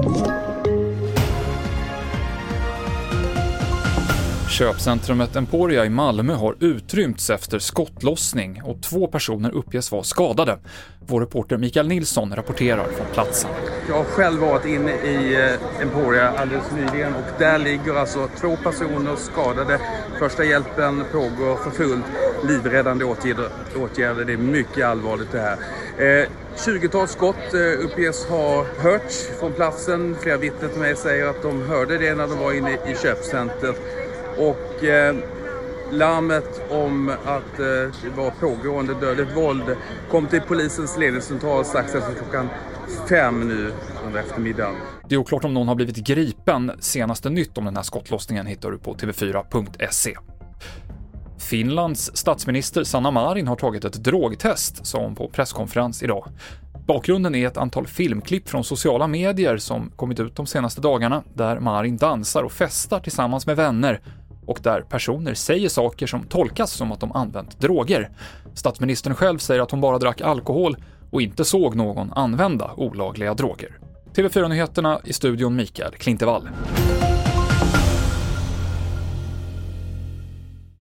you. Köpcentrumet Emporia i Malmö har utrymts efter skottlossning och två personer uppges vara skadade. Vår reporter Mikael Nilsson rapporterar från platsen. Jag har själv varit inne i eh, Emporia alldeles nyligen och där ligger alltså två personer skadade. Första hjälpen pågår för fullt. Livräddande åtgärder, åtgärder. det är mycket allvarligt det här. Eh, 20-tal skott eh, uppges ha hörts från platsen. Flera vittnen till mig säger att de hörde det när de var inne i köpcentret. Och eh, larmet om att eh, det var pågående dödligt våld kom till polisens ledningscentral strax efter klockan fem nu under eftermiddagen. Det är oklart om någon har blivit gripen. Senaste nytt om den här skottlossningen hittar du på tv4.se. Finlands statsminister Sanna Marin har tagit ett drogtest, sa hon på presskonferens idag. Bakgrunden är ett antal filmklipp från sociala medier som kommit ut de senaste dagarna, där Marin dansar och festar tillsammans med vänner och där personer säger saker som tolkas som att de använt droger. Statsministern själv säger att hon bara drack alkohol och inte såg någon använda olagliga droger. TV4-nyheterna i studion Mikael Klintevall.